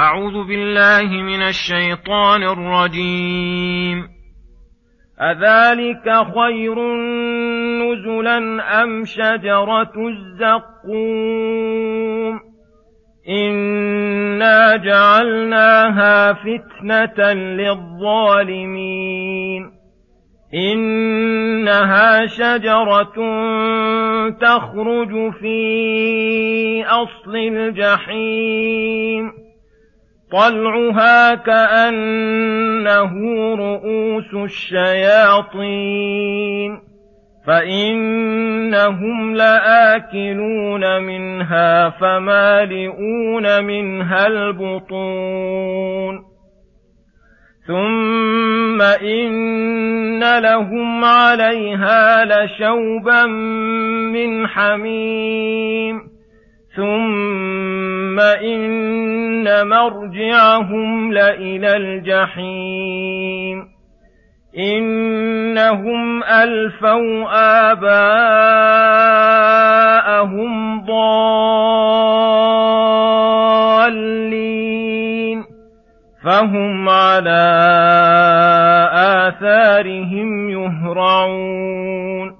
أعوذ بالله من الشيطان الرجيم. أذلك خير نزلا أم شجرة الزقوم؟ إنا جعلناها فتنة للظالمين. إنها شجرة تخرج في أصل الجحيم. طلعها كأنه رؤوس الشياطين فإنهم لآكلون منها فمالئون منها البطون ثم إن لهم عليها لشوبا من حميم ثم إن مرجعهم لإلى الجحيم إنهم ألفوا آباءهم ضالين فهم على آثارهم يهرعون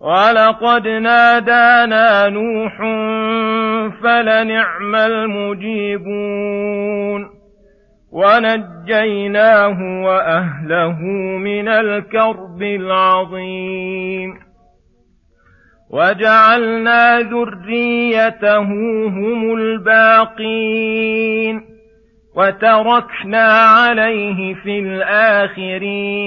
ولقد نادانا نوح فلنعم المجيبون ونجيناه واهله من الكرب العظيم وجعلنا ذريته هم الباقين وتركنا عليه في الاخرين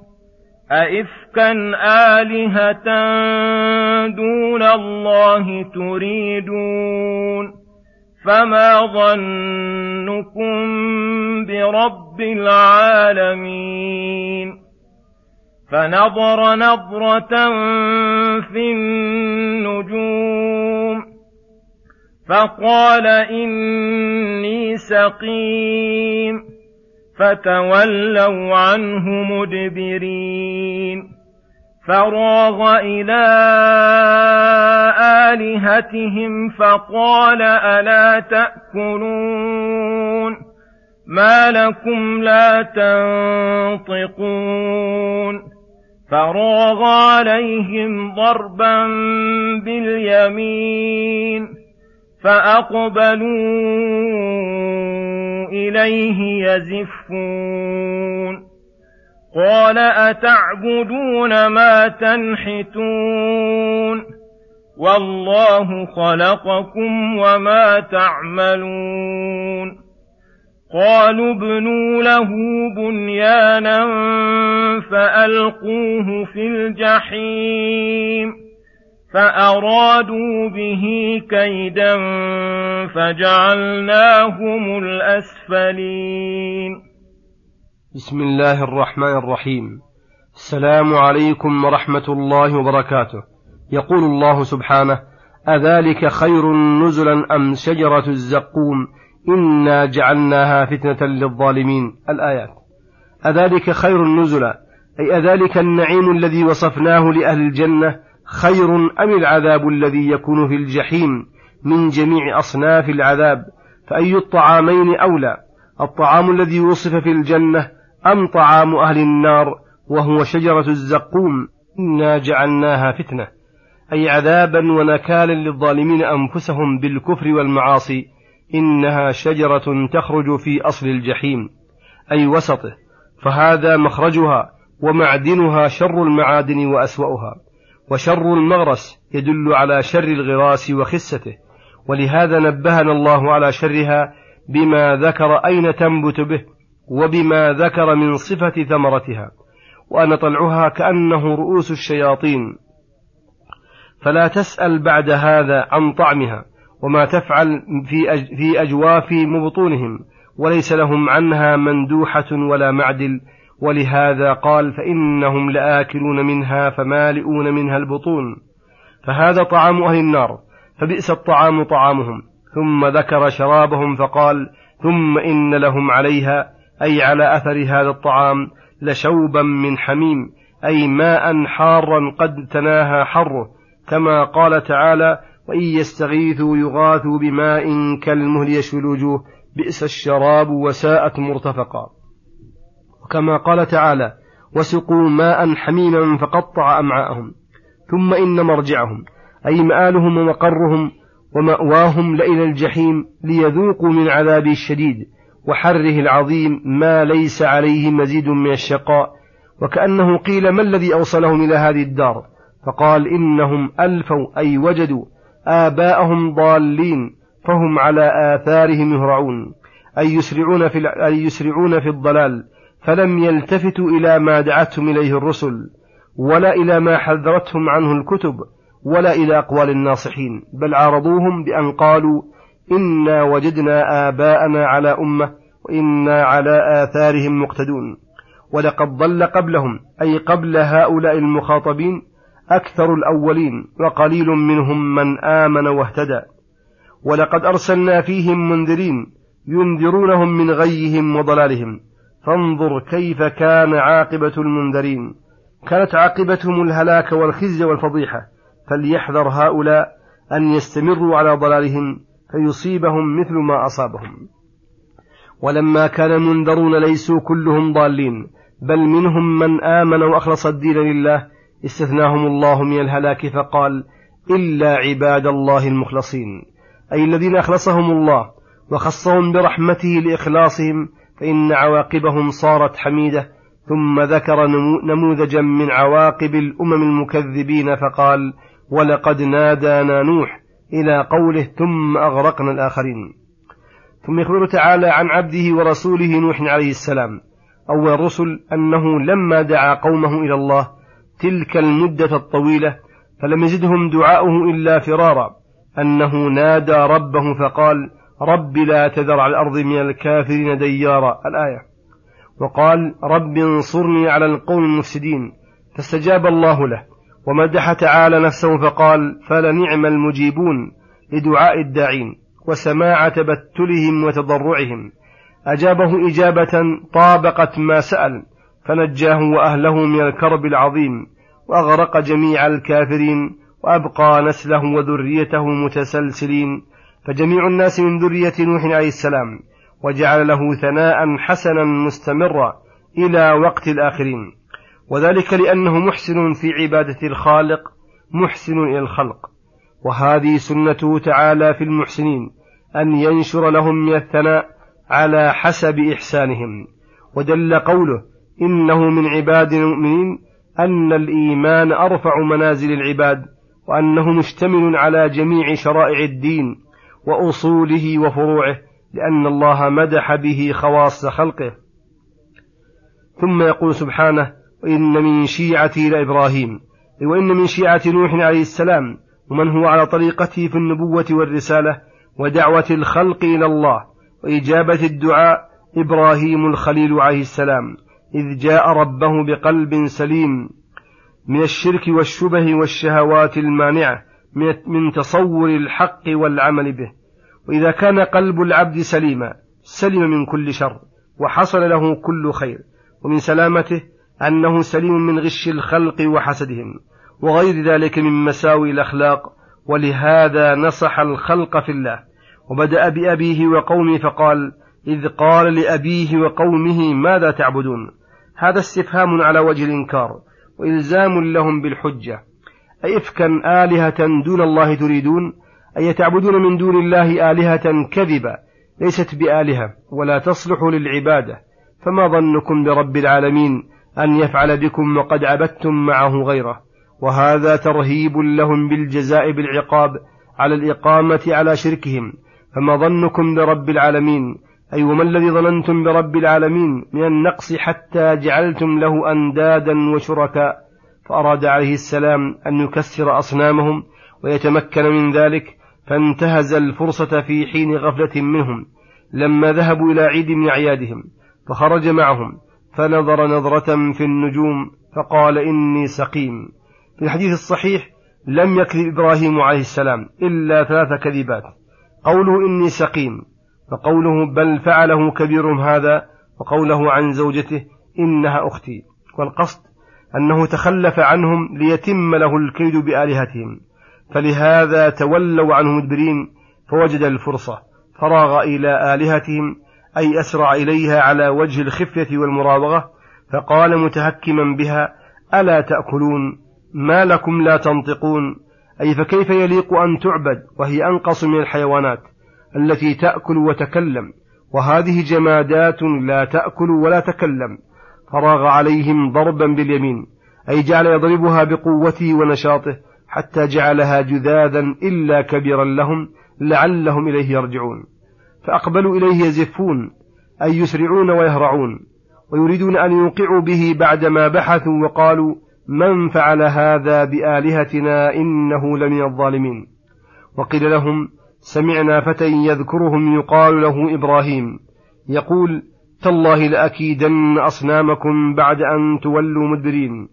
أئفكا آلهة دون الله تريدون فما ظنكم برب العالمين فنظر نظرة في النجوم فقال إني سقيم فتولوا عنه مدبرين. فراغ إلى آلهتهم فقال ألا تأكلون؟ ما لكم لا تنطقون. فراغ عليهم ضربا باليمين فأقبلوا إليه يزفون. قال أتعبدون ما تنحتون؟ والله خلقكم وما تعملون. قالوا ابنوا له بنيانا فألقوه في الجحيم. فأرادوا به كيدا فجعلناهم الأسفلين. بسم الله الرحمن الرحيم. السلام عليكم ورحمة الله وبركاته. يقول الله سبحانه أذلك خير نزلا أم شجرة الزقوم إنا جعلناها فتنة للظالمين؟ الآيات. أذلك خير نزلا أي أذلك النعيم الذي وصفناه لأهل الجنة خير أم العذاب الذي يكون في الجحيم من جميع أصناف العذاب؟ فأي الطعامين أولى؟ الطعام الذي وصف في الجنة أم طعام أهل النار وهو شجرة الزقوم؟ إنا جعلناها فتنة. أي عذابا ونكالا للظالمين أنفسهم بالكفر والمعاصي إنها شجرة تخرج في أصل الجحيم. أي وسطه. فهذا مخرجها ومعدنها شر المعادن وأسوأها. وشر المغرس يدل على شر الغراس وخسته. ولهذا نبهنا الله على شرها بما ذكر أين تنبت به وبما ذكر من صفة ثمرتها. وأن طلعها كأنه رؤوس الشياطين. فلا تسأل بعد هذا عن طعمها وما تفعل في أجواف مبطونهم وليس لهم عنها مندوحة ولا معدل ولهذا قال فإنهم لآكلون منها فمالئون منها البطون. فهذا طعام أهل النار فبئس الطعام طعامهم. ثم ذكر شرابهم فقال ثم إن لهم عليها أي على أثر هذا الطعام لشوبا من حميم أي ماء حارا قد تناهى حره كما قال تعالى وإن يستغيثوا يغاثوا بماء كالمهل يشوي الوجوه بئس الشراب وساءت مرتفقا. وكما قال تعالى وسقوا ماء حميما فقطع أمعاءهم ثم إن مرجعهم أي مآلهم ومقرهم ومأواهم لإلى الجحيم ليذوقوا من عذابه الشديد وحره العظيم ما ليس عليه مزيد من الشقاء. وكأنه قيل ما الذي أوصلهم إلى هذه الدار؟ فقال إنهم ألفوا أي وجدوا آباءهم ضالين فهم على آثارهم يهرعون أي يسرعون في, أي يسرعون في الضلال فلم يلتفتوا إلى ما دعتهم إليه الرسل ولا إلى ما حذرتهم عنه الكتب ولا إلى أقوال الناصحين بل عارضوهم بأن قالوا إنا وجدنا آباءنا على أمة وإنا على آثارهم مقتدون. ولقد ضل قبلهم أي قبل هؤلاء المخاطبين أكثر الأولين وقليل منهم من آمن واهتدى. ولقد أرسلنا فيهم منذرين ينذرونهم من غيهم وضلالهم. فانظر كيف كان عاقبة المنذرين. كانت عاقبتهم الهلاك والخزي والفضيحة. فليحذر هؤلاء أن يستمروا على ضلالهم فيصيبهم مثل ما أصابهم. ولما كان المنذرون ليسوا كلهم ضالين بل منهم من آمن وأخلص الدين لله استثناهم الله من الهلاك فقال إلا عباد الله المخلصين أي الذين أخلصهم الله وخصهم برحمته لإخلاصهم فإن عواقبهم صارت حميدة ثم ذكر نموذجا من عواقب الأمم المكذبين فقال ولقد نادانا نوح إلى قوله ثم أغرقنا الآخرين ثم يخبر تعالى عن عبده ورسوله نوح عليه السلام أول الرسل أنه لما دعا قومه إلى الله تلك المدة الطويلة فلم يزدهم دعاؤه إلا فرارا أنه نادى ربه فقال رب لا تذر على الأرض من الكافرين ديارا. الآية. وقال رب انصرني على القوم المفسدين. فاستجاب الله له. ومدح تعالى نفسه فقال فلنعم المجيبون لدعاء الداعين وسماع تبتلهم وتضرعهم. أجابه إجابة طابقت ما سأل. فنجاه وأهله من الكرب العظيم. وأغرق جميع الكافرين. وأبقى نسله وذريته متسلسلين. فجميع الناس من ذرية نوح عليه السلام وجعل له ثناء حسنا مستمرا إلى وقت الآخرين. وذلك لأنه محسن في عبادة الخالق محسن إلى الخلق. وهذه سنته تعالى في المحسنين أن ينشر لهم من الثناء على حسب إحسانهم. ودل قوله إنه من عباد المؤمنين أن الإيمان أرفع منازل العباد وأنه مشتمل على جميع شرائع الدين. وأصوله وفروعه لأن الله مدح به خواص خلقه. ثم يقول سبحانه وإن من شيعتي لإبراهيم وإن من شيعة نوح عليه السلام ومن هو على طريقته في النبوة والرسالة ودعوة الخلق إلى الله وإجابة الدعاء إبراهيم الخليل عليه السلام إذ جاء ربه بقلب سليم من الشرك والشبه والشهوات المانعة. من تصور الحق والعمل به. وإذا كان قلب العبد سليما سلم من كل شر وحصل له كل خير ومن سلامته أنه سليم من غش الخلق وحسدهم وغير ذلك من مساوي الأخلاق ولهذا نصح الخلق في الله. وبدأ بأبيه وقومه فقال إذ قال لأبيه وقومه ماذا تعبدون؟ هذا استفهام على وجه الإنكار وإلزام لهم بالحجة. أي إفكا آلهة دون الله تريدون؟ أي تعبدون من دون الله آلهة كذبة ليست بآلهة ولا تصلح للعبادة؟ فما ظنكم برب العالمين أن يفعل بكم وقد عبدتم معه غيره؟ وهذا ترهيب لهم بالجزاء بالعقاب على الإقامة على شركهم. فما ظنكم برب العالمين؟ أي وما الذي ظننتم برب العالمين من النقص حتى جعلتم له أندادا وشركاء؟ فأراد عليه السلام أن يكسر أصنامهم ويتمكن من ذلك فانتهز الفرصة في حين غفلة منهم لما ذهبوا إلى عيد من أعيادهم فخرج معهم فنظر نظرة في النجوم فقال إني سقيم. في الحديث الصحيح لم يكذب إبراهيم عليه السلام إلا ثلاث كذبات قوله إني سقيم فقوله بل فعله كبيرهم هذا وقوله عن زوجته إنها أختي. والقصد أنه تخلف عنهم ليتم له الكيد بآلهتهم فلهذا تولوا عنه مدبرين فوجد الفرصة فراغ إلى آلهتهم أي أسرع إليها على وجه الخفية والمراوغة فقال متهكما بها ألا تأكلون؟ ما لكم لا تنطقون؟ أي فكيف يليق أن تعبد وهي أنقص من الحيوانات التي تأكل وتكلم؟ وهذه جمادات لا تأكل ولا تكلم. فراغ عليهم ضربا باليمين أي جعل يضربها بقوته ونشاطه حتى جعلها جذاذا إلا كبيرا لهم لعلهم إليه يرجعون. فأقبلوا إليه يزفون أي يسرعون ويهرعون ويريدون أن يوقعوا به بعدما بحثوا وقالوا من فعل هذا بآلهتنا إنه لمن الظالمين؟ وقيل لهم سمعنا فتى يذكرهم يقال له إبراهيم يقول تالله لأكيدن أصنامكم بعد أن تولوا مدبرين.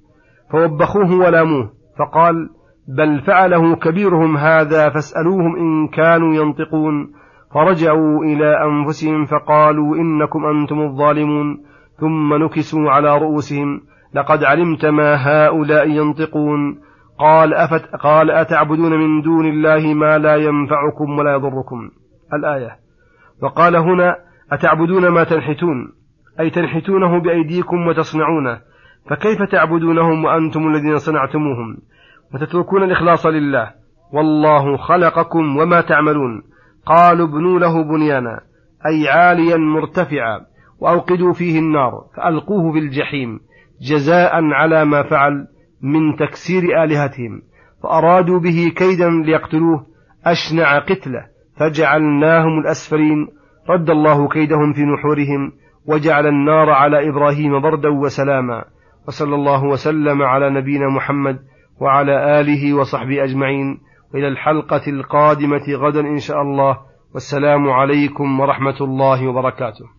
فوبخوه ولاموه فقال بل فعله كبيرهم هذا فاسألوهم إن كانوا ينطقون. فرجعوا إلى أنفسهم فقالوا إنكم أنتم الظالمون. ثم نكسوا على رؤوسهم لقد علمت ما هؤلاء ينطقون. قال أفت قال أتعبدون من دون الله ما لا ينفعكم ولا يضركم. الآية. وقال هنا أتعبدون ما تنحتون؟ أي تنحتونه بأيديكم وتصنعونه فكيف تعبدونهم وأنتم الذين صنعتموهم؟ وتتركون الإخلاص لله. والله خلقكم وما تعملون. قالوا ابنوا له بنيانا أي عاليا مرتفعا وأوقدوا فيه النار فألقوه في الجحيم جزاء على ما فعل من تكسير آلهتهم. فأرادوا به كيدا ليقتلوه أشنع قتله فجعلناهم الأسفلين رد الله كيدهم في نحورهم وجعل النار على إبراهيم بردا وسلاما وصلى الله وسلم على نبينا محمد وعلى آله وصحبه أجمعين وإلى الحلقة القادمة غدا إن شاء الله والسلام عليكم ورحمة الله وبركاته